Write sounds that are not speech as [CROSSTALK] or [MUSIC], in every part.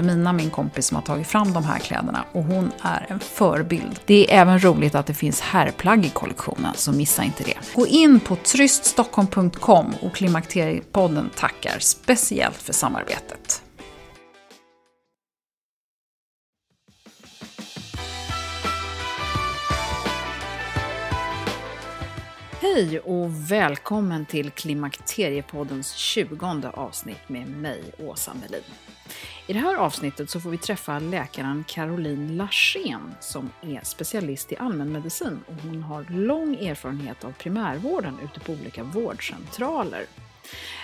Wilhelmina, min kompis, som har tagit fram de här kläderna och hon är en förebild. Det är även roligt att det finns herrplagg i kollektionen, så missa inte det. Gå in på tryststockholm.com och Klimakteriepodden tackar speciellt för samarbetet. Hej och välkommen till Klimakteriepoddens 20 avsnitt med mig, Åsa Melin. I det här avsnittet så får vi träffa läkaren Caroline Larsén som är specialist i allmänmedicin och hon har lång erfarenhet av primärvården ute på olika vårdcentraler.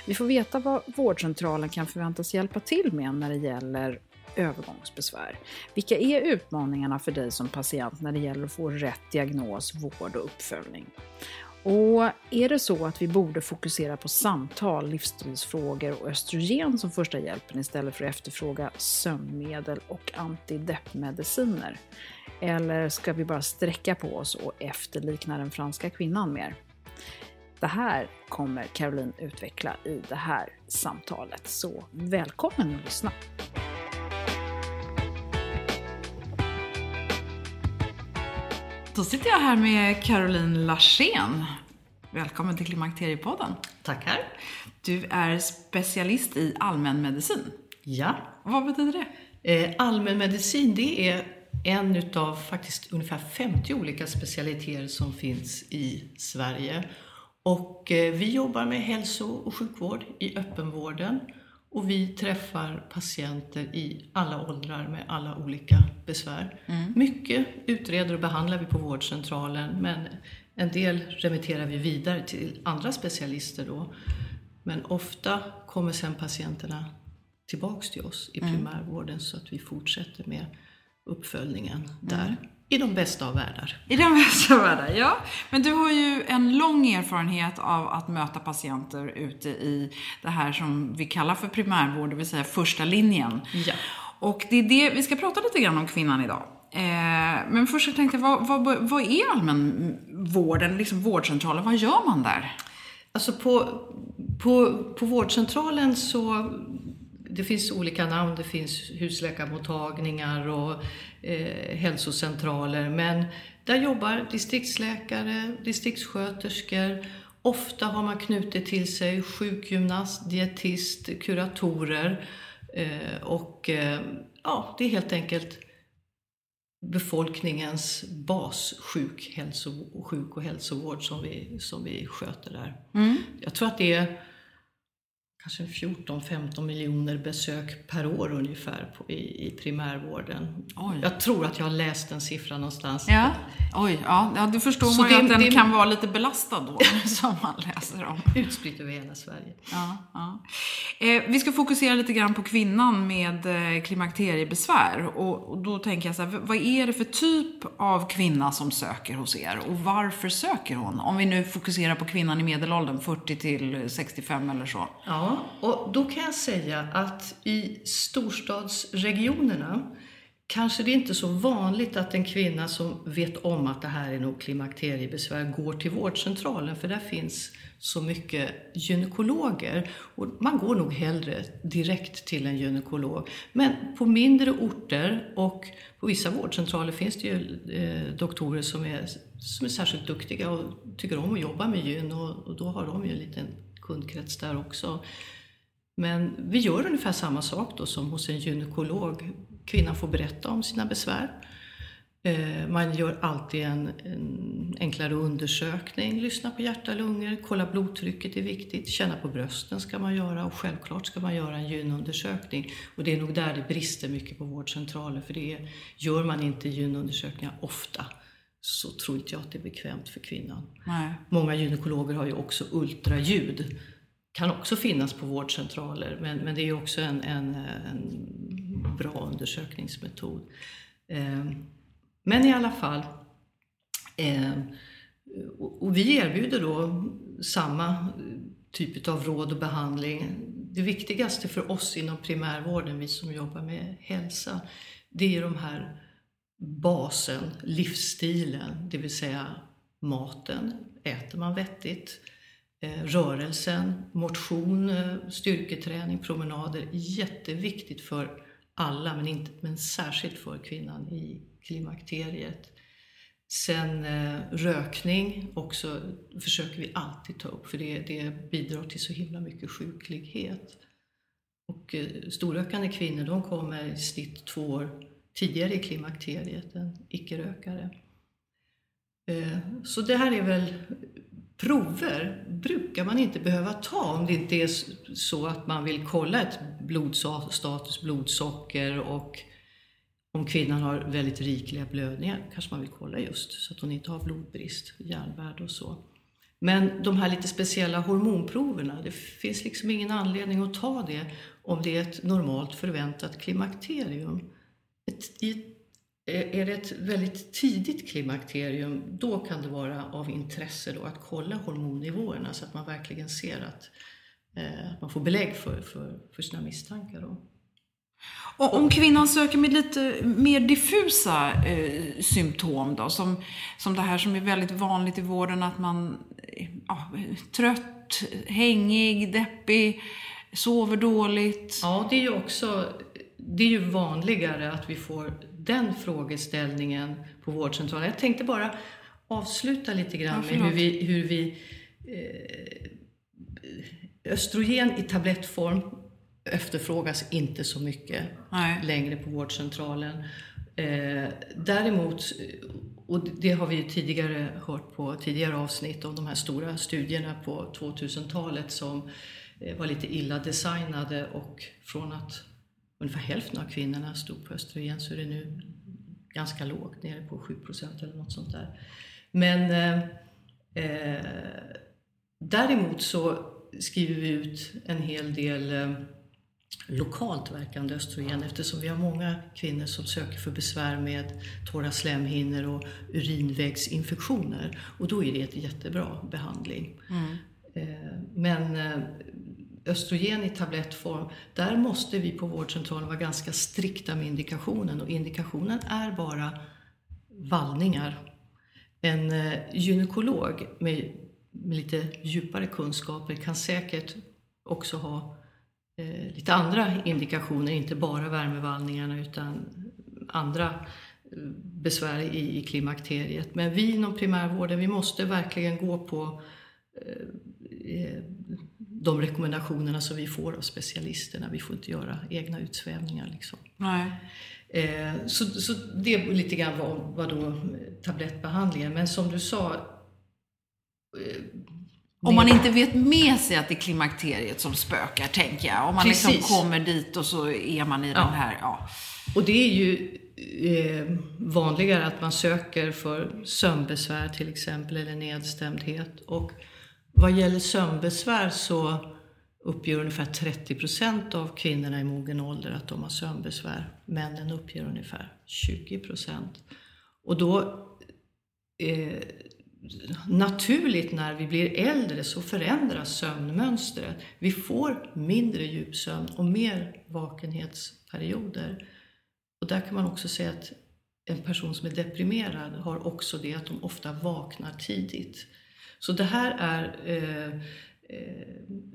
Vi får veta vad vårdcentralen kan förväntas hjälpa till med när det gäller övergångsbesvär. Vilka är utmaningarna för dig som patient när det gäller att få rätt diagnos, vård och uppföljning? Och är det så att vi borde fokusera på samtal, livsstilsfrågor och östrogen som första hjälpen istället för att efterfråga sömnmedel och antideppmediciner? Eller ska vi bara sträcka på oss och efterlikna den franska kvinnan mer? Det här kommer Caroline utveckla i det här samtalet, så välkommen att lyssna! Då sitter jag här med Caroline Larsén. Välkommen till Klimakteriepodden. Tackar. Du är specialist i allmänmedicin. Ja. Vad betyder det? Eh, allmänmedicin, det är en utav faktiskt ungefär 50 olika specialiteter som finns i Sverige. Och eh, vi jobbar med hälso och sjukvård i öppenvården och vi träffar patienter i alla åldrar med alla olika besvär. Mm. Mycket utreder och behandlar vi på vårdcentralen men en del remitterar vi vidare till andra specialister då. Men ofta kommer sen patienterna tillbaks till oss i mm. primärvården så att vi fortsätter med uppföljningen där. Mm. I de bästa av världar. I de bästa av världar, ja. Men du har ju en lång erfarenhet av att möta patienter ute i det här som vi kallar för primärvård, det vill säga första linjen. Ja. Och det är det, vi ska prata lite grann om kvinnan idag. Eh, men först jag tänkte vad, vad, vad är allmänvården, liksom vårdcentralen, vad gör man där? Alltså på, på, på vårdcentralen så det finns olika namn, det finns husläkarmottagningar och eh, hälsocentraler. Men där jobbar distriktsläkare, distriktssköterskor. Ofta har man knutit till sig sjukgymnast, dietist, kuratorer. Eh, och eh, ja, det är helt enkelt befolkningens bassjuk hälso, sjuk och hälsovård som vi, som vi sköter där. Mm. Jag tror att det är kanske 14-15 miljoner besök per år ungefär på, i, i primärvården. Oj. Jag tror att jag har läst den siffran någonstans. Ja. Oj, ja, ja då förstår Så man ju det, att den det, kan vara lite belastad då, [LAUGHS] som man läser om. Utspritt över hela Sverige. Ja, ja. Eh, vi ska fokusera lite grann på kvinnan med eh, klimakteriebesvär. Och, och, då tänker jag så här, vad är det för typ av kvinna som söker hos er? Och varför söker hon? Om vi nu fokuserar på kvinnan i medelåldern, 40 till 65 eller så. Ja, och då kan jag säga att i storstadsregionerna kanske det är inte så vanligt att en kvinna som vet om att det här är nog klimakteriebesvär går till vårdcentralen för där finns så mycket gynekologer. Och man går nog hellre direkt till en gynekolog. Men på mindre orter och på vissa vårdcentraler finns det ju eh, doktorer som är, som är särskilt duktiga och tycker om att jobba med gyn och, och då har de ju en liten kundkrets där också. Men vi gör ungefär samma sak då som hos en gynekolog. Kvinnan får berätta om sina besvär. Eh, man gör alltid en, en, enklare undersökning, lyssna på hjärta och lungor, kolla blodtrycket är viktigt, känna på brösten ska man göra och självklart ska man göra en gynundersökning. Och det är nog där det brister mycket på vårdcentraler för det är, gör man inte gynundersökningar ofta så tror inte jag att det är bekvämt för kvinnan. Nej. Många gynekologer har ju också ultraljud kan också finnas på vårdcentraler men, men det är också en, en, en bra undersökningsmetod. Eh, men i alla fall, eh, och vi erbjuder då samma typ av råd och behandling. Det viktigaste för oss inom primärvården, vi som jobbar med hälsa, det är de här basen, livsstilen, det vill säga maten. Äter man vettigt? Eh, rörelsen, motion, eh, styrketräning, promenader. Jätteviktigt för alla, men, inte, men särskilt för kvinnan i klimakteriet. Sen eh, rökning också försöker vi alltid ta upp för det, det bidrar till så himla mycket sjuklighet. Och storrökande kvinnor de kommer i snitt två år tidigare i klimakteriet än icke-rökare. Eh, så det här är väl prover brukar man inte behöva ta om det inte är så att man vill kolla ett blodstatus, blodsocker och om kvinnan har väldigt rikliga blödningar kanske man vill kolla just så att hon inte har blodbrist, järnvärde och så. Men de här lite speciella hormonproverna, det finns liksom ingen anledning att ta det om det är ett normalt förväntat klimakterium. Ett, är det ett väldigt tidigt klimakterium, då kan det vara av intresse då att kolla hormonnivåerna så att man verkligen ser att eh, man får belägg för, för, för sina misstankar. Då. Och om kvinnan söker med lite mer diffusa eh, symptom då, som, som det här som är väldigt vanligt i vården, att man ja, trött, hängig, deppig, sover dåligt. Ja, det är ju också det är ju vanligare att vi får den frågeställningen på vårdcentralen. Jag tänkte bara avsluta lite grann ja, med hur vi, hur vi eh, Östrogen i tablettform efterfrågas inte så mycket Nej. längre på vårdcentralen. Eh, däremot, och det har vi tidigare hört på tidigare avsnitt om de här stora studierna på 2000-talet som eh, var lite illa designade och från att ungefär hälften av kvinnorna stod på östrogen så är det nu ganska lågt, nere på 7% eller något sånt där. Men eh, eh, däremot så skriver vi ut en hel del eh, lokalt verkande östrogen eftersom vi har många kvinnor som söker för besvär med torra slemhinnor och urinvägsinfektioner. Och då är det ett jättebra behandling. Mm. Eh, men eh, östrogen i tablettform, där måste vi på vårdcentralen vara ganska strikta med indikationen och indikationen är bara vallningar. En eh, gynekolog med, med lite djupare kunskaper kan säkert också ha eh, lite andra indikationer, inte bara värmevallningarna utan andra eh, besvär i, i klimakteriet. Men vi inom primärvården, vi måste verkligen gå på eh, eh de rekommendationerna som vi får av specialisterna. Vi får inte göra egna utsvävningar. Liksom. Nej. Eh, så, så det är lite grann vad, vad då tablettbehandlingen. Men som du sa, eh, om man inte vet med sig att det är klimakteriet som spökar, tänker jag. Om man liksom kommer dit och så är man i ja. den här... Ja. Och det är ju eh, vanligare att man söker för sömnbesvär till exempel, eller nedstämdhet. Och vad gäller sömnbesvär så uppger ungefär 30 procent av kvinnorna i mogen ålder att de har sömnbesvär. Männen uppger ungefär 20 procent. Och då, eh, naturligt när vi blir äldre så förändras sömnmönstret. Vi får mindre djupsömn och mer vakenhetsperioder. Och där kan man också säga att en person som är deprimerad har också det att de ofta vaknar tidigt. Så det här är eh, eh,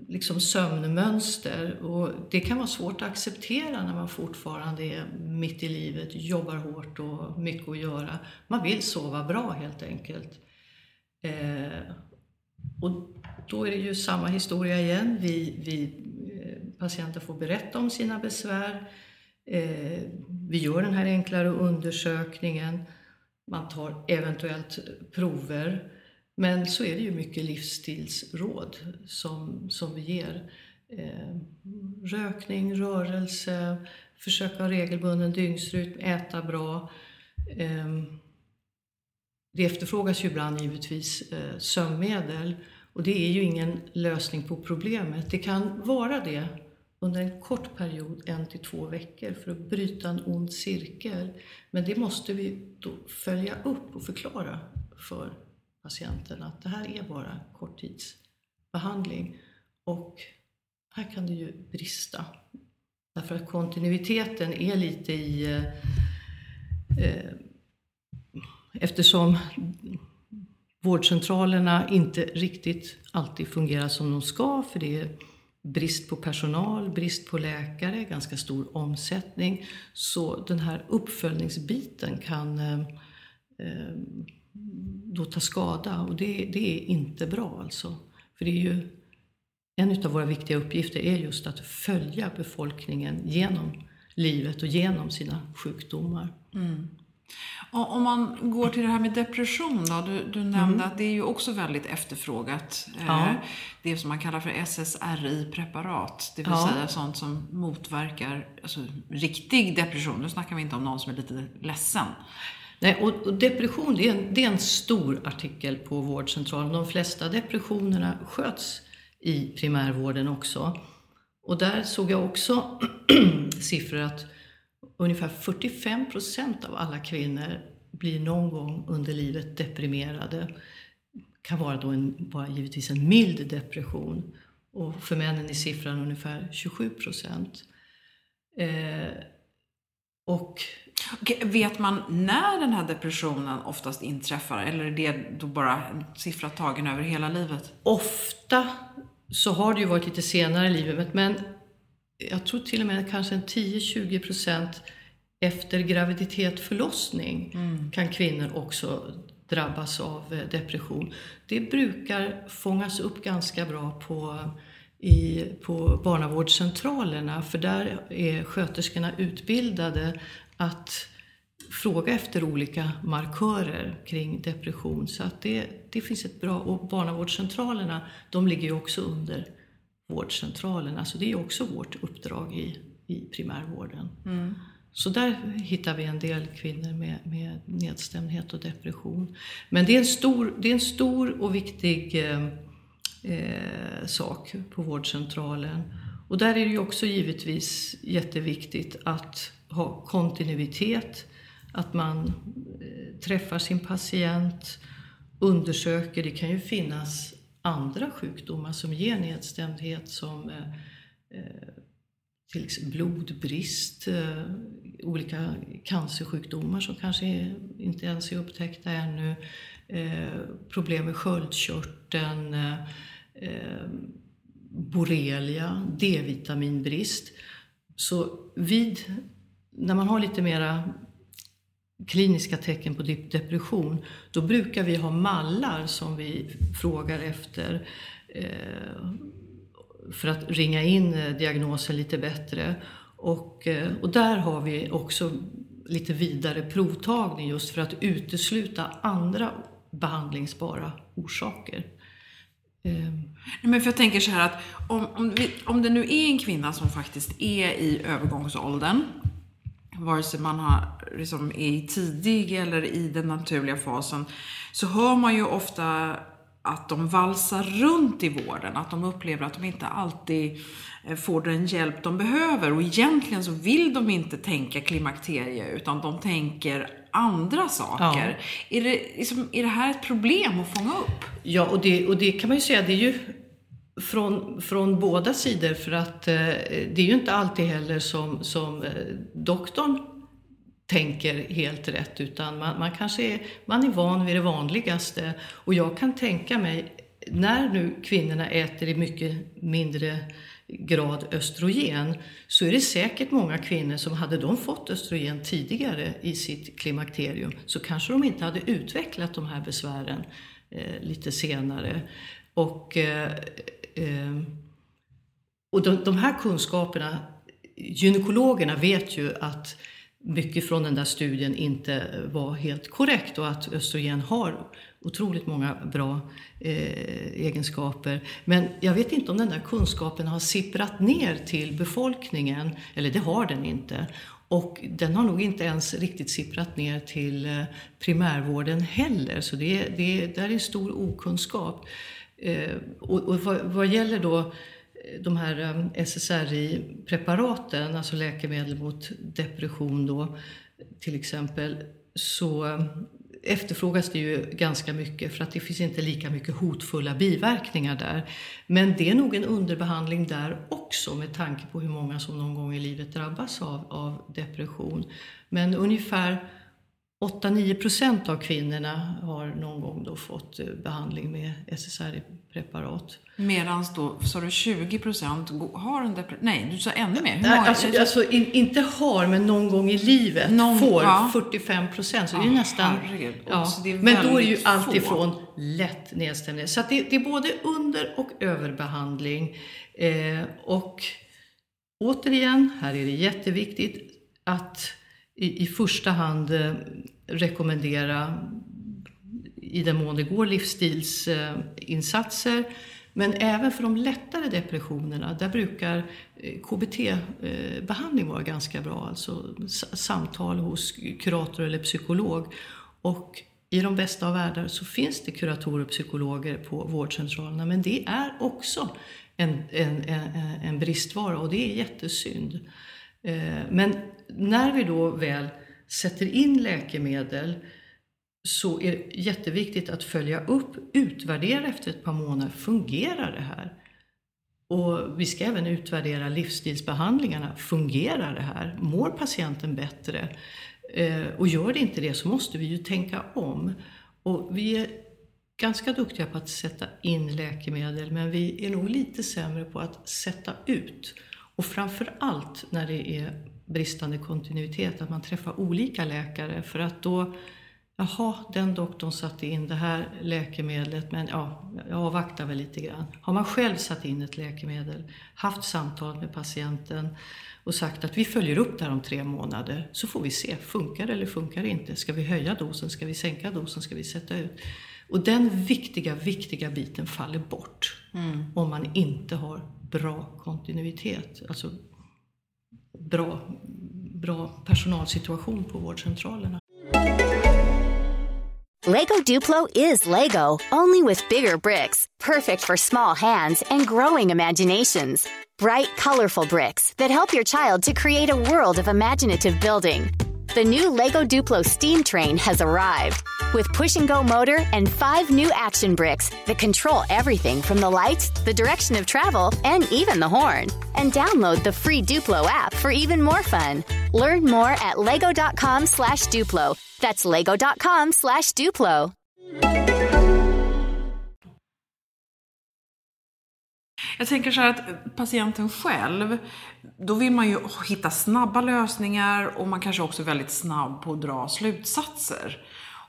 liksom sömnmönster och det kan vara svårt att acceptera när man fortfarande är mitt i livet, jobbar hårt och mycket att göra. Man vill sova bra helt enkelt. Eh, och då är det ju samma historia igen. Vi, vi eh, patienter får berätta om sina besvär. Eh, vi gör den här enklare undersökningen. Man tar eventuellt prover. Men så är det ju mycket livsstilsråd som, som vi ger. Eh, rökning, rörelse, försöka ha regelbunden dygnsrytm, äta bra. Eh, det efterfrågas ju ibland givetvis eh, sömnmedel och det är ju ingen lösning på problemet. Det kan vara det under en kort period, en till två veckor, för att bryta en ond cirkel. Men det måste vi då följa upp och förklara för patienten att det här är bara korttidsbehandling. Och här kan det ju brista. Därför att kontinuiteten är lite i... Eh, eh, eftersom vårdcentralerna inte riktigt alltid fungerar som de ska, för det är brist på personal, brist på läkare, ganska stor omsättning. Så den här uppföljningsbiten kan eh, eh då ta skada och det, det är inte bra alltså. För det är ju en av våra viktiga uppgifter är just att följa befolkningen genom livet och genom sina sjukdomar. Mm. Och om man går till det här med depression då. Du, du nämnde mm. att det är ju också väldigt efterfrågat. Eh, ja. Det som man kallar för SSRI-preparat. Det vill ja. säga sånt som motverkar alltså, riktig depression. Nu snackar vi inte om någon som är lite ledsen. Nej, och, och depression det är, en, det är en stor artikel på vårdcentralen. De flesta depressionerna sköts i primärvården också. Och där såg jag också [CLEARS THROAT] siffror att ungefär 45 procent av alla kvinnor blir någon gång under livet deprimerade. Det kan vara då en, bara givetvis en mild depression. Och för männen är siffran ungefär 27 procent. Eh, och Okej, vet man när den här depressionen oftast inträffar? Eller är det då bara en siffra tagen över hela livet? Ofta så har det ju varit lite senare i livet, men jag tror till och med kanske en 10-20 procent efter graviditet, förlossning mm. kan kvinnor också drabbas av eh, depression. Det brukar fångas upp ganska bra på, i, på barnavårdscentralerna för där är sköterskorna utbildade att fråga efter olika markörer kring depression. Så att det, det finns ett bra, och barnavårdscentralerna de ligger ju också under vårdcentralen. Så det är också vårt uppdrag i, i primärvården. Mm. Så där hittar vi en del kvinnor med, med nedstämdhet och depression. Men det är en stor, det är en stor och viktig eh, eh, sak på vårdcentralen. Och där är det ju också givetvis jätteviktigt att ha kontinuitet, att man eh, träffar sin patient, undersöker. Det kan ju finnas andra sjukdomar som ger nedstämdhet som eh, eh till exempel blodbrist, eh, olika cancersjukdomar som kanske inte ens är upptäckta ännu, problem med sköldkörteln, borrelia, D-vitaminbrist. Så vid när man har lite mera kliniska tecken på depression, då brukar vi ha mallar som vi frågar efter eh, för att ringa in eh, diagnosen lite bättre. Och, eh, och där har vi också lite vidare provtagning just för att utesluta andra behandlingsbara orsaker. Ehm. Men för jag tänker så här att om, om, vi, om det nu är en kvinna som faktiskt är i övergångsåldern vare sig man har, liksom, är i tidig eller i den naturliga fasen, så hör man ju ofta att de valsar runt i vården, att de upplever att de inte alltid eh, får den hjälp de behöver och egentligen så vill de inte tänka klimakterie utan de tänker andra saker. Ja. Är, det, liksom, är det här ett problem att fånga upp? Ja, och det, och det kan man ju säga, det är ju från, från båda sidor för att eh, det är ju inte alltid heller som, som eh, doktorn tänker helt rätt utan man, man kanske är, man är van vid det vanligaste. Och jag kan tänka mig, när nu kvinnorna äter i mycket mindre grad östrogen så är det säkert många kvinnor som hade de fått östrogen tidigare i sitt klimakterium så kanske de inte hade utvecklat de här besvären eh, lite senare. Och, eh, eh, och de, de här kunskaperna, gynekologerna vet ju att mycket från den där studien inte var helt korrekt och att östrogen har otroligt många bra eh, egenskaper. Men jag vet inte om den där kunskapen har sipprat ner till befolkningen, eller det har den inte. Och den har nog inte ens riktigt sipprat ner till eh, primärvården heller, så det, det där är stor okunskap. Eh, och, och vad, vad gäller då eh, de här eh, SSRI-preparaten, alltså läkemedel mot depression då, till exempel, så eh, efterfrågas det ju ganska mycket för att det finns inte lika mycket hotfulla biverkningar där. Men det är nog en underbehandling där också med tanke på hur många som någon gång i livet drabbas av, av depression. Men ungefär 8-9 procent av kvinnorna har någon gång då fått eh, behandling med SSRI-preparat. Medan då, sa du 20 procent har en depression? Nej, du sa ännu mer. Hur många? Alltså, alltså in, inte har, men någon gång i livet någon, får ja. 45 procent. Så det är oh, nästan... Ja. Det är men då är ju allt ifrån lätt nedstämning. Så det, det, är både under och överbehandling. Eh, och återigen, här är det jätteviktigt att i, i första hand eh, rekommendera, i den mån det går, livsstilsinsatser. Men även för de lättare depressionerna, där brukar eh, KBT-behandling eh, vara ganska bra. Alltså samtal hos kurator eller psykolog. Och i de bästa av världar så finns det kuratorer och psykologer på vårdcentralerna. Men det är också en, en, en, en bristvara och det är jättesynd. Eh, men när vi då väl sätter in läkemedel så är det jätteviktigt att följa upp, utvärdera efter ett par månader. Fungerar det här? Och vi ska även utvärdera livsstilsbehandlingarna. Fungerar det här? Mår patienten bättre? Eh, och gör det inte det så måste vi ju tänka om. Och vi är ganska duktiga på att sätta in läkemedel men vi är nog lite sämre på att sätta ut. Och framför allt när det är bristande kontinuitet, att man träffar olika läkare för att då Jaha, den doktorn satte in det här läkemedlet, men ja, jag avvaktar väl lite grann. Har man själv satt in ett läkemedel, haft samtal med patienten och sagt att vi följer upp det här om tre månader, så får vi se, funkar det eller funkar det inte? Ska vi höja dosen? Ska vi sänka dosen? Ska vi sätta ut? Och den viktiga, viktiga biten faller bort mm. om man inte har bra kontinuitet. Alltså bra, bra personalsituation på vårdcentralerna. Lego Duplo is Lego, only with bigger bricks, perfect for small hands and growing imaginations. Bright, colorful bricks that help your child to create a world of imaginative building. The new LEGO Duplo steam train has arrived with push and go motor and five new action bricks that control everything from the lights, the direction of travel, and even the horn. And download the free Duplo app for even more fun. Learn more at lego.com slash Duplo. That's lego.com slash Duplo. Jag tänker så här att patienten själv, då vill man ju hitta snabba lösningar och man kanske också är väldigt snabb på att dra slutsatser.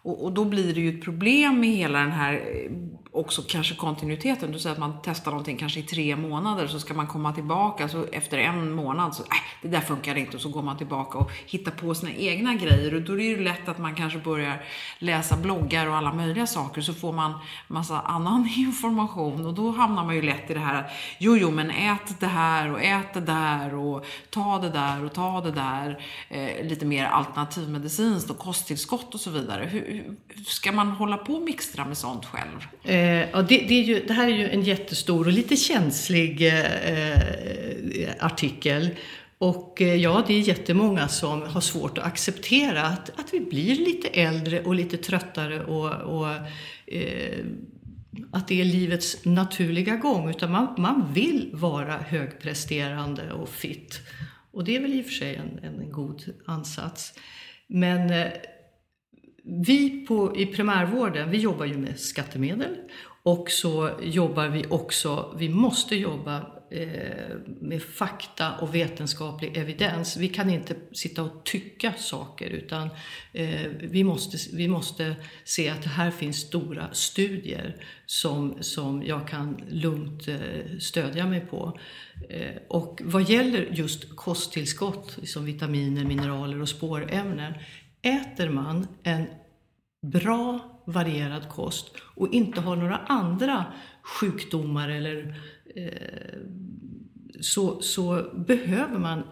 Och, och, då blir det ju ett problem med hela den här, eh, också kanske kontinuiteten. Du säger att man testar någonting kanske i tre månader, så ska man komma tillbaka, så efter en månad så, äh, det där funkar inte, och så går man tillbaka och hittar på sina egna grejer. Och då är det ju lätt att man kanske börjar läsa bloggar och alla möjliga saker, så får man massa annan [LAUGHS] information. Och då hamnar man ju lätt i det här, att jo, jo, men ät det här och ät det där och ta det där och ta det där. Eh, lite mer alternativmedicinskt och kosttillskott och så vidare. Hur, ska man hålla på och mixtra med sånt själv? Eh, Eh, ja, det, det, är ju, det här är ju en jättestor och lite känslig eh, artikel. Och eh, ja, det är jättemånga som har svårt att acceptera att, att vi blir lite äldre och lite tröttare och, och eh, att det är livets naturliga gång. Utan man, man vill vara högpresterande och fit. Och det är väl i och för sig en, en god ansats. Men eh, vi på, i primärvården, vi jobbar ju med skattemedel och så jobbar vi också, vi måste jobba eh, med fakta och vetenskaplig evidens. Vi kan inte sitta och tycka saker utan eh, vi, måste, vi måste se att här finns stora studier som, som jag kan lugnt eh, stödja mig på. Eh, och vad gäller just kosttillskott som vitaminer, mineraler och spårämnen Äter man en bra varierad kost och inte har några andra sjukdomar eller eh, så, så behöver man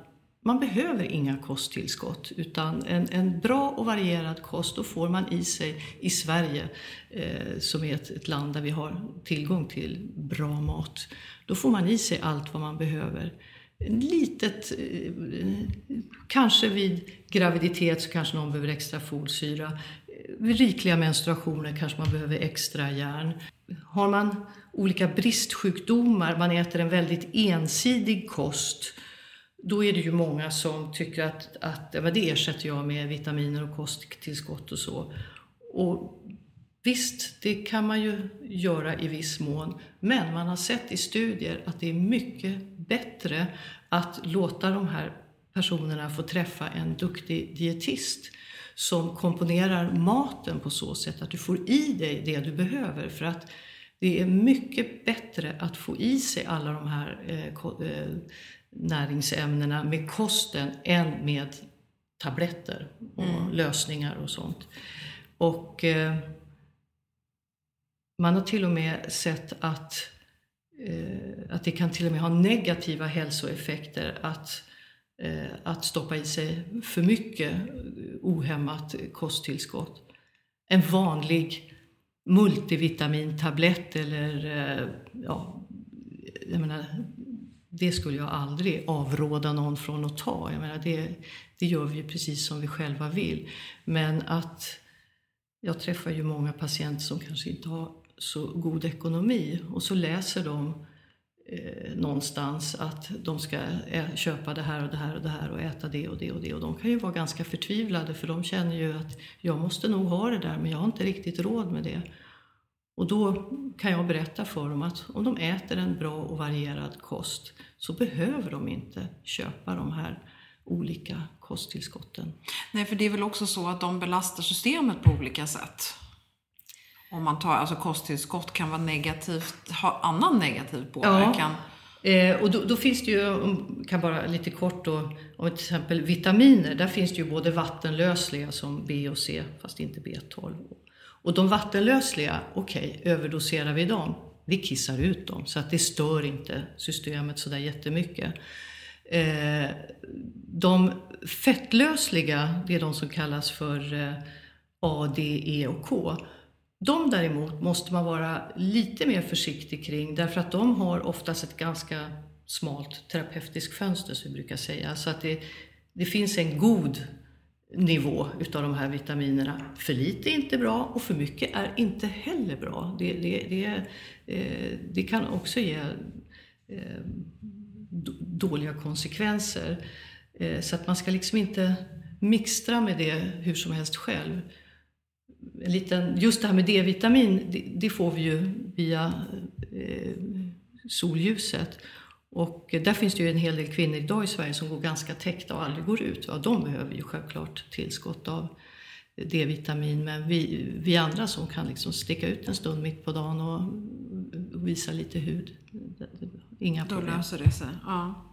man behöver inga kosttillskott utan en, en bra och varierad kost då får man i sig i Sverige eh, som är ett, ett, land där vi har tillgång till bra mat. Då får man i sig allt vad man behöver litet, eh, kanske vid graviditet så kanske någon behöver extra folsyra. Eh, vid rikliga menstruationer kanske man behöver extra järn. Har man olika bristsjukdomar, man äter en väldigt ensidig kost, då är det ju många som tycker att, att det ersätter jag med vitaminer och kosttillskott och så. Och Visst, det kan man ju göra i viss mån, men man har sett i studier att det är mycket bättre att låta de här personerna få träffa en duktig dietist som komponerar maten på så sätt att du får i dig det du behöver. För att det är mycket bättre att få i sig alla de här eh, eh näringsämnena med kosten än med tabletter och mm. lösningar och sånt. Och... Eh, man har till och med sett att, Eh, att det kan till och med ha negativa hälsoeffekter att, eh, att stoppa i sig för mycket eh, ohämmat kosttillskott. En vanlig multivitamintablett eller eh, ja, jag menar, det skulle jag aldrig avråda någon från att ta. Jag menar, det, det gör vi precis som vi själva vill. Men att jag träffar ju många patienter som kanske inte har så god ekonomi och så läser de eh, någonstans att de ska ä- köpa det här och det här och det här och äta det och det och det. Och de kan ju vara ganska förtvivlade för de känner ju att jag måste nog ha det där men jag har inte riktigt råd med det. Och då kan jag berätta för dem att om de äter en bra och varierad kost så behöver de inte köpa de här olika kosttillskotten. Nej, för det är väl också så att de belastar systemet på olika sätt. Om man tar, alltså kosttillskott kan vara negativt, ha annan negativ påverkan. Ja. Eh, och då, då, finns det ju, kan bara lite kort då, om till exempel vitaminer, där finns det ju både vattenlösliga som B och C, fast inte B12. Och de vattenlösliga, okej, okay, överdoserar vi dem? Vi kissar ut dem, så att det stör inte systemet sådär jättemycket. Eh, de fettlösliga, det är de som kallas för eh, A, D, E och K. De däremot måste man vara lite mer försiktig kring därför att de har oftast ett ganska smalt terapeutiskt fönster som vi brukar säga. Så att det, det finns en god nivå utav de här vitaminerna. För lite är inte bra och för mycket är inte heller bra. Det, det, det, eh, det kan också ge eh, dåliga konsekvenser. Eh, så att man ska liksom inte mixtra med det hur som helst själv en liten, just det här med D-vitamin, det, det, får vi ju via eh, solljuset. Och där finns det ju en hel del kvinnor idag i Sverige som går ganska täckta och aldrig går ut. Ja, de behöver ju självklart tillskott av D-vitamin. Men vi, vi andra som kan liksom sticka ut en stund mitt på dagen och visa lite hud, inga problem. Då löser det sig. Ja.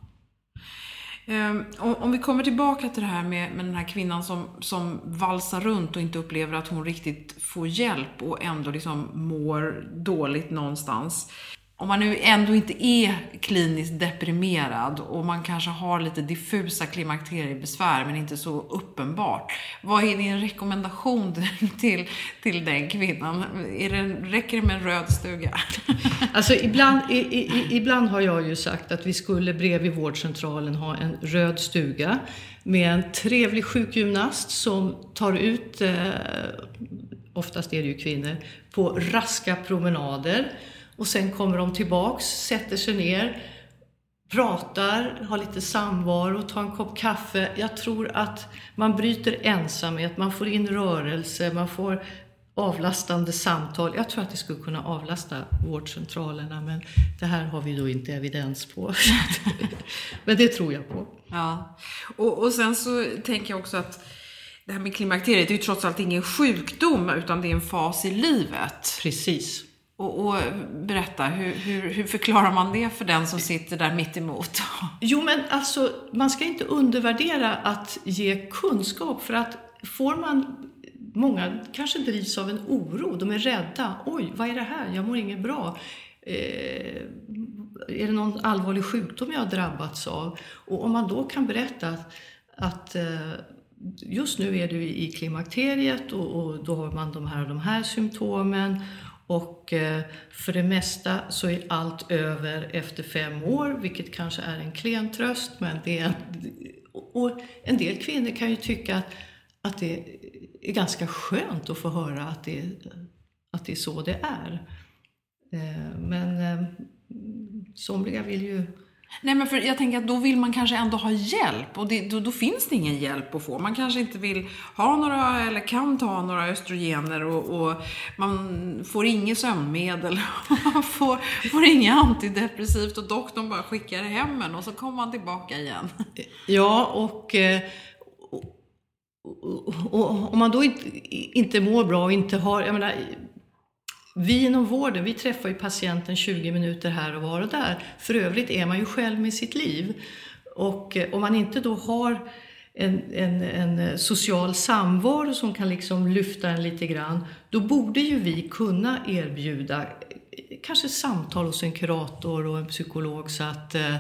Ehm, om vi kommer tillbaka till det här med, med den här kvinnan som, som valsar runt och inte upplever att hon riktigt får hjälp och ändå liksom mår dåligt någonstans om man nu ändå inte är kliniskt deprimerad och man kanske har lite diffusa klimakteriebesvär men inte så uppenbart. Vad är din rekommendation [LAUGHS] till, till den kvinnan? Är det, räcker det med en röd stuga? [LAUGHS] Alltså ibland, i, i, ibland har jag ju sagt att vi skulle bredvid vårdcentralen ha en röd stuga med en trevlig sjukgymnast som tar ut, eh, oftast är det ju kvinnor, på raska promenader och sen kommer de tillbaks, sätter sig ner, pratar, har lite samvaro, tar en kopp kaffe. Jag tror att man bryter ensamhet, man får in rörelse, man får avlastande samtal. Jag tror att det skulle kunna avlasta vårdcentralerna men det här har vi då inte evidens på. [LAUGHS] men det tror jag på. Ja, och, och sen så tänker jag också att det här med klimakteriet det är ju trots allt ingen sjukdom utan det är en fas i livet. Precis. Och, och, berätta, hur, hur, hur, förklarar man det för den som sitter där mitt emot? Jo, men alltså, man ska inte undervärdera att ge kunskap för att får man Många kanske drivs av en oro, de är rädda. Oj, vad är det här? Jag mår inget bra. Eh, är det någon allvarlig sjukdom jag har drabbats av? Och om man då kan berätta att, att eh, just nu är du i klimakteriet och, och, då har man de här och de här symptomen och eh, för det mesta så är allt över efter fem år, vilket kanske är en klen tröst. Men det är, och en del kvinnor kan ju tycka att, att det är ganska skönt att få höra att det, att det är så det är. Eh, men eh, somliga vill ju Nej, men för jag tänker att då vill man kanske ändå ha hjälp och det, då, då, finns det ingen hjälp att få. Man kanske inte vill ha några eller kan ta några östrogener och, och man får inget sömnmedel. Man [LAUGHS] får, får inget antidepressivt och doktorn bara skickar hem en och så kommer man tillbaka igen. Ja, eh, och, och, och, och om man då inte, inte mår bra och inte har, jag menar, vi inom vården, vi träffar ju patienten 20 minuter här och var och där. För övrigt är man ju själv med sitt liv. Och eh, om man inte då har en, en, en, eh, social samvaro som kan liksom lyfta en lite grann, då borde ju vi kunna erbjuda eh, kanske samtal hos en kurator och en psykolog så att eh,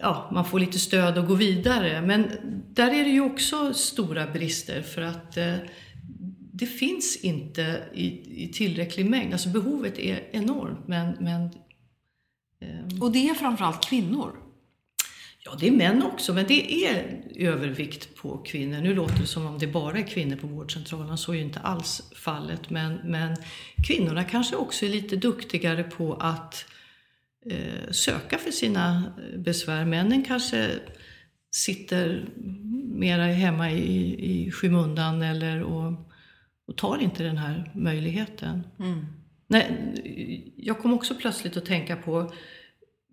ja, man får lite stöd och gå vidare. Men där är det ju också stora brister för att det finns inte i, i tillräcklig mängd. Alltså behovet är enormt men... men eh, och det är framförallt kvinnor? Ja, det är män också, men det är övervikt på kvinnor. Nu låter det som om det bara är kvinnor på vårdcentralen, så är ju inte alls fallet. Men, men kvinnorna kanske också är lite duktigare på att eh, söka för sina besvär. Männen kanske sitter mera hemma i, i skymundan eller och och tar inte den här möjligheten. Mm. Nej, jag kom också plötsligt att tänka på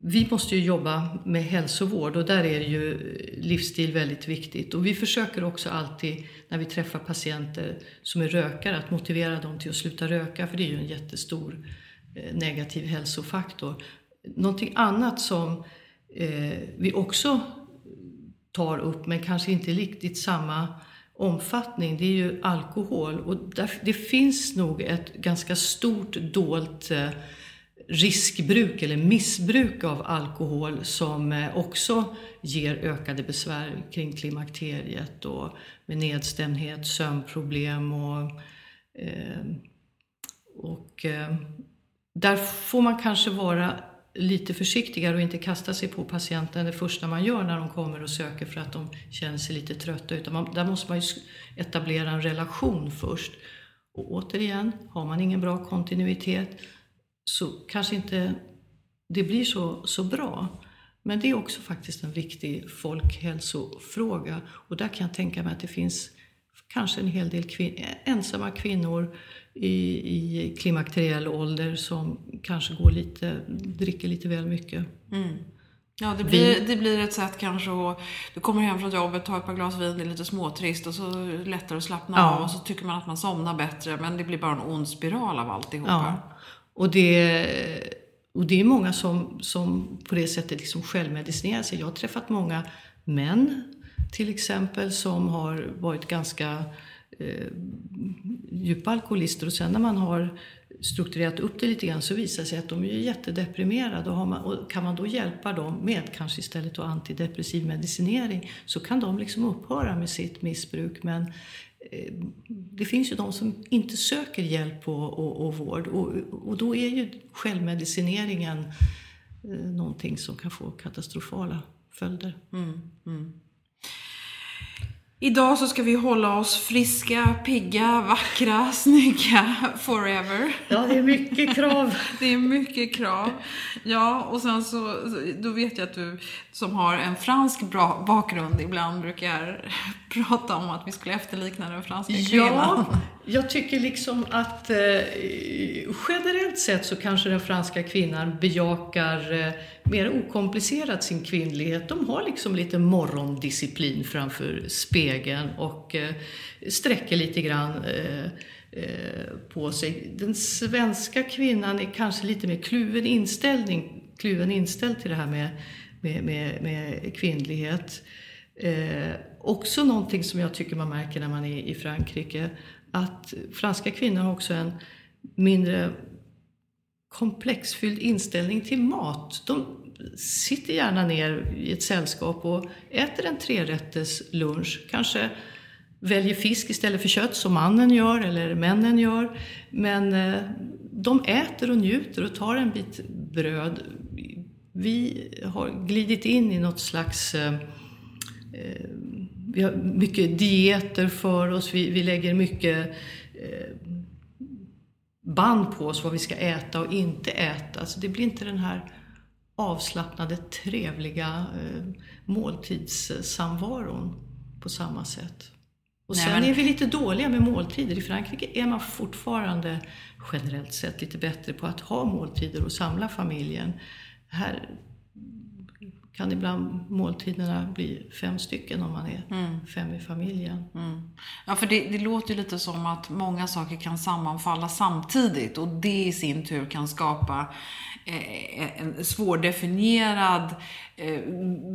vi måste ju jobba med hälsovård och där är ju livsstil väldigt viktigt. Och vi försöker också alltid när vi träffar patienter som är rökare att motivera dem till att sluta röka för det är ju en jättestor eh, negativ hälsofaktor. Någonting annat som eh, vi också tar upp men kanske inte riktigt samma omfattning, det är ju alkohol. Och där, det finns nog ett ganska stort dolt eh, riskbruk eller missbruk av alkohol som eh, också ger ökade besvär kring klimakteriet och med nedstämdhet, sömnproblem och, eh, och eh, där får man kanske vara lite försiktigare och inte kasta sig på patienten det första man gör när de kommer och söker för att de känner sig lite trötta. Utan man, där måste man ju etablera en relation först. Och återigen, har man ingen bra kontinuitet så kanske inte det blir så, så bra. Men det är också faktiskt en viktig folkhälsofråga. Och där kan jag tänka mig att det finns kanske en hel del kvin ensamma kvinnor i, i klimakteriell ålder som kanske går lite, dricker lite väl mycket. Mm. Ja, det blir, det blir ett sätt kanske att du kommer hem från jobbet, tar ett par glas vin, det är lite småtrist och så är det lättare att slappna ja. av och så tycker man att man somnar bättre men det blir bara en ond spiral av alltihopa. Ja. Och det, och det är många som, som på det sättet liksom självmedicinerar sig. Jag har träffat många män till exempel som har varit ganska eh, djupa alkoholister och sen när man har strukturerat upp det lite grann så visar det sig att de är jättedeprimerade. Och, man, och kan man då hjälpa dem med kanske istället då antidepressiv medicinering så kan de liksom upphöra med sitt missbruk. Men eh, det finns ju de som inte söker hjälp och, och, och vård och, och, då är ju självmedicineringen eh, någonting som kan få katastrofala följder. Mm, mm. Idag så ska vi hålla oss friska, pigga, vackra, [LAUGHS] snygga forever. Ja, det är mycket krav. [LAUGHS] det är mycket krav. Ja, och sen så, då vet jag att du som har en fransk bra bakgrund ibland brukar [LAUGHS] prata om att vi skulle efterlikna den franska kvinnan. Ja, jag tycker liksom att eh, generellt sett så kanske den franska kvinnan bejakar eh, mer okomplicerat sin kvinnlighet. De har liksom lite morgondisciplin framför spegeln och eh, sträcker lite grann eh, eh, på sig. Den svenska kvinnan är kanske lite mer kluven inställning, kluven inställd till det här med, med, med, med kvinnlighet. Eh, också någonting som jag tycker man märker när man är i Frankrike, att franska kvinnor har också en mindre komplexfylld inställning till mat. De sitter gärna ner i ett sällskap och äter en trerätters lunch. Kanske väljer fisk istället för kött som mannen gör eller männen gör. Men eh, de äter och njuter och tar en bit bröd. Vi har glidit in i något slags eh, eh vi har mycket dieter för oss, vi, vi lägger mycket band på oss vad vi ska äta och inte äta. Så det blir inte den här avslappnade, trevliga eh, måltidssamvaron på samma sätt. Och Nej, sen men... är vi lite dåliga med måltider. I Frankrike är man fortfarande generellt sett lite bättre på att ha måltider och samla familjen. Här kan ibland måltiderna bli fem stycken om man är mm. fem i familjen. Mm. Ja, för det, det, låter ju lite som att många saker kan sammanfalla samtidigt och det i sin tur kan skapa eh, en svårdefinierad eh,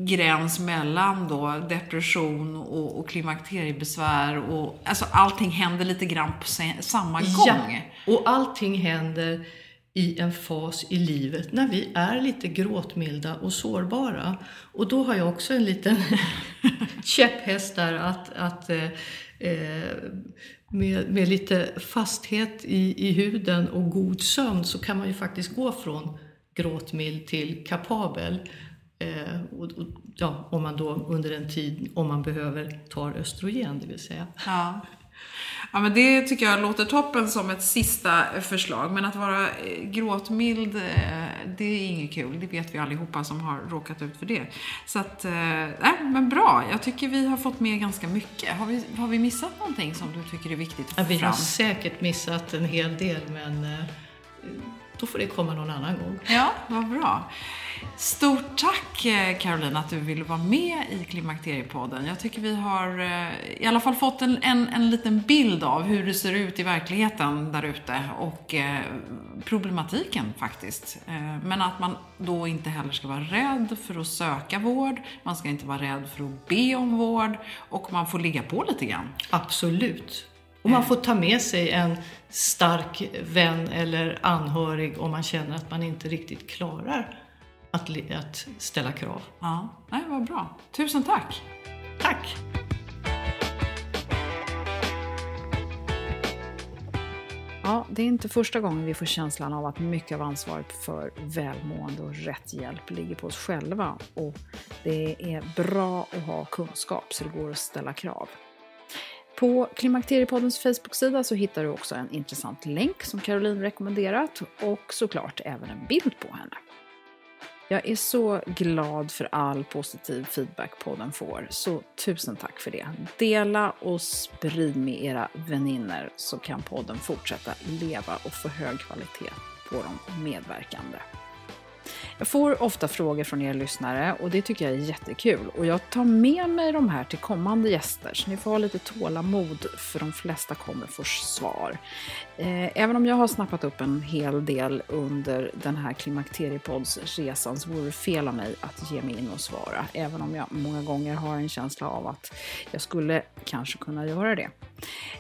gräns mellan då depression och, och klimakteriebesvär. Och, alltså allting händer lite grann på samma gång. Ja, och allting händer i en fas i livet när vi är lite gråtmilda och sårbara. Och då har jag också en liten [LAUGHS] käpphäst där att, att eh, eh, med, med lite fasthet i, i huden och god sömn så kan man ju faktiskt gå från gråtmild till kapabel. Eh, och, och, ja, om man då under en tid, om man behöver, tar östrogen det vill säga. Ja. Ja, men det tycker jag låter toppen som ett sista förslag. Men att vara eh, gråtmild, eh, det är inget kul. Det vet vi allihopa som har råkat ut för det. Så att, nej, äh, men bra. Jag tycker vi har fått med ganska mycket. Har vi, har vi missat någonting som du tycker är viktigt att få ja, Vi fram? har säkert missat en hel del, men då får det komma någon annan gång. Ja, vad bra. Stort tack eh, Caroline att du ville vara med i Klimakteriepodden. Jag tycker vi har eh, i alla fall fått en, en, en liten bild av hur det ser ut i verkligheten där ute och eh, problematiken faktiskt. Men att man då inte heller ska vara rädd för att söka vård, man ska inte vara rädd för att be om vård och man får ligga på lite grann. Absolut. Och man får ta med sig en stark vän eller anhörig om man känner att man inte riktigt klarar att, att ställa krav. Ja, Nej, vad bra. Tusen tack! Tack! Ja, det är inte första gången vi får känslan av att mycket av ansvaret för välmående och rätt hjälp ligger på oss själva. Och det är bra att ha kunskap så det går att ställa krav. På Klimakteriepoddens Facebook-sida så hittar du också en intressant länk som Caroline rekommenderat och såklart även en bild på henne. Jag är så glad för all positiv feedback podden får, så tusen tack för det. Dela och sprid med era vänner så kan podden fortsätta leva och få hög kvalitet på de medverkande. Jag får ofta frågor från er lyssnare och det tycker jag är jättekul. Och jag tar med mig de här till kommande gäster, så ni får ha lite tålamod för de flesta kommer få svar. Eh, även om jag har snappat upp en hel del under den här klimakteriepoddsresan så vore det fel av mig att ge mig in och svara. Även om jag många gånger har en känsla av att jag skulle kanske kunna göra det.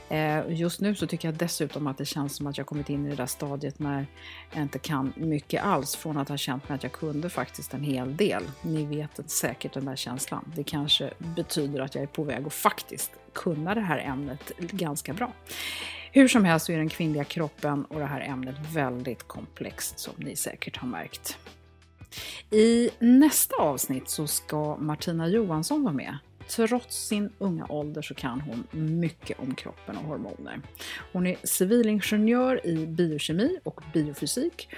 Eh, just nu så tycker jag dessutom att det känns som att jag kommit in i det där stadiet när jag inte kan mycket alls från att ha känt med att jag kunde faktiskt en hel del. Ni vet säkert den där känslan. Det kanske betyder att jag är på väg att faktiskt kunna det här ämnet ganska bra. Hur som helst så är den kvinnliga kroppen och det här ämnet väldigt komplext som ni säkert har märkt. I nästa avsnitt så ska Martina Johansson vara med. trots sin unga ålder så kan hon mycket om kroppen och hormoner. Hon är civilingenjör i biokemi och biofysik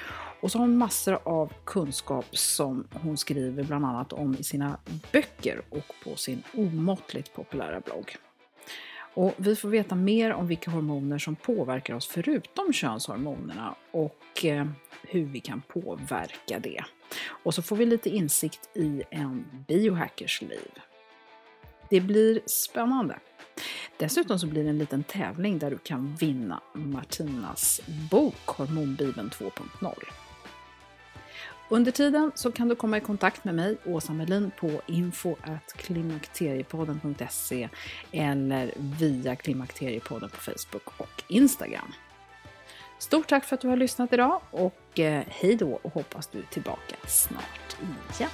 och så har hon massor av kunskap som hon skriver bland annat om i sina böcker och på sin omåttligt populära blogg. Och vi får veta mer om vilka hormoner som påverkar oss förutom könshormonerna och eh, hur vi kan påverka det. Och så får vi lite insikt i en biohackers liv. Det blir spännande. Dessutom så blir det en liten tävling där du kan vinna Martinas bok Hormonbibeln 2.0. Under tiden så kan du komma i kontakt med mig, Åsa Melin, på info.klimakteriepodden.se eller via Klimakteriepodden på Facebook och Instagram. Stort tack för att du har lyssnat idag och eh, hej då och hoppas du är tillbaka snart igen.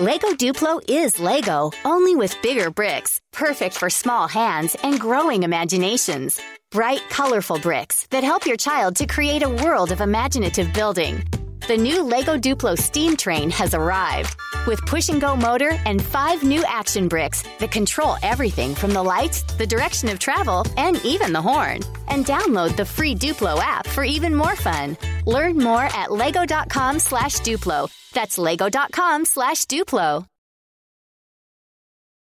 Lego Duplo is Lego, only with bigger bricks, perfect for small hands and growing imaginations. Bright, colorful bricks that help your child to create a world of imaginative building. The new Lego Duplo steam train has arrived with push and go motor and five new action bricks that control everything from the lights, the direction of travel, and even the horn. And download the free Duplo app for even more fun. Learn more at lego.com slash Duplo. That's lego.com slash Duplo.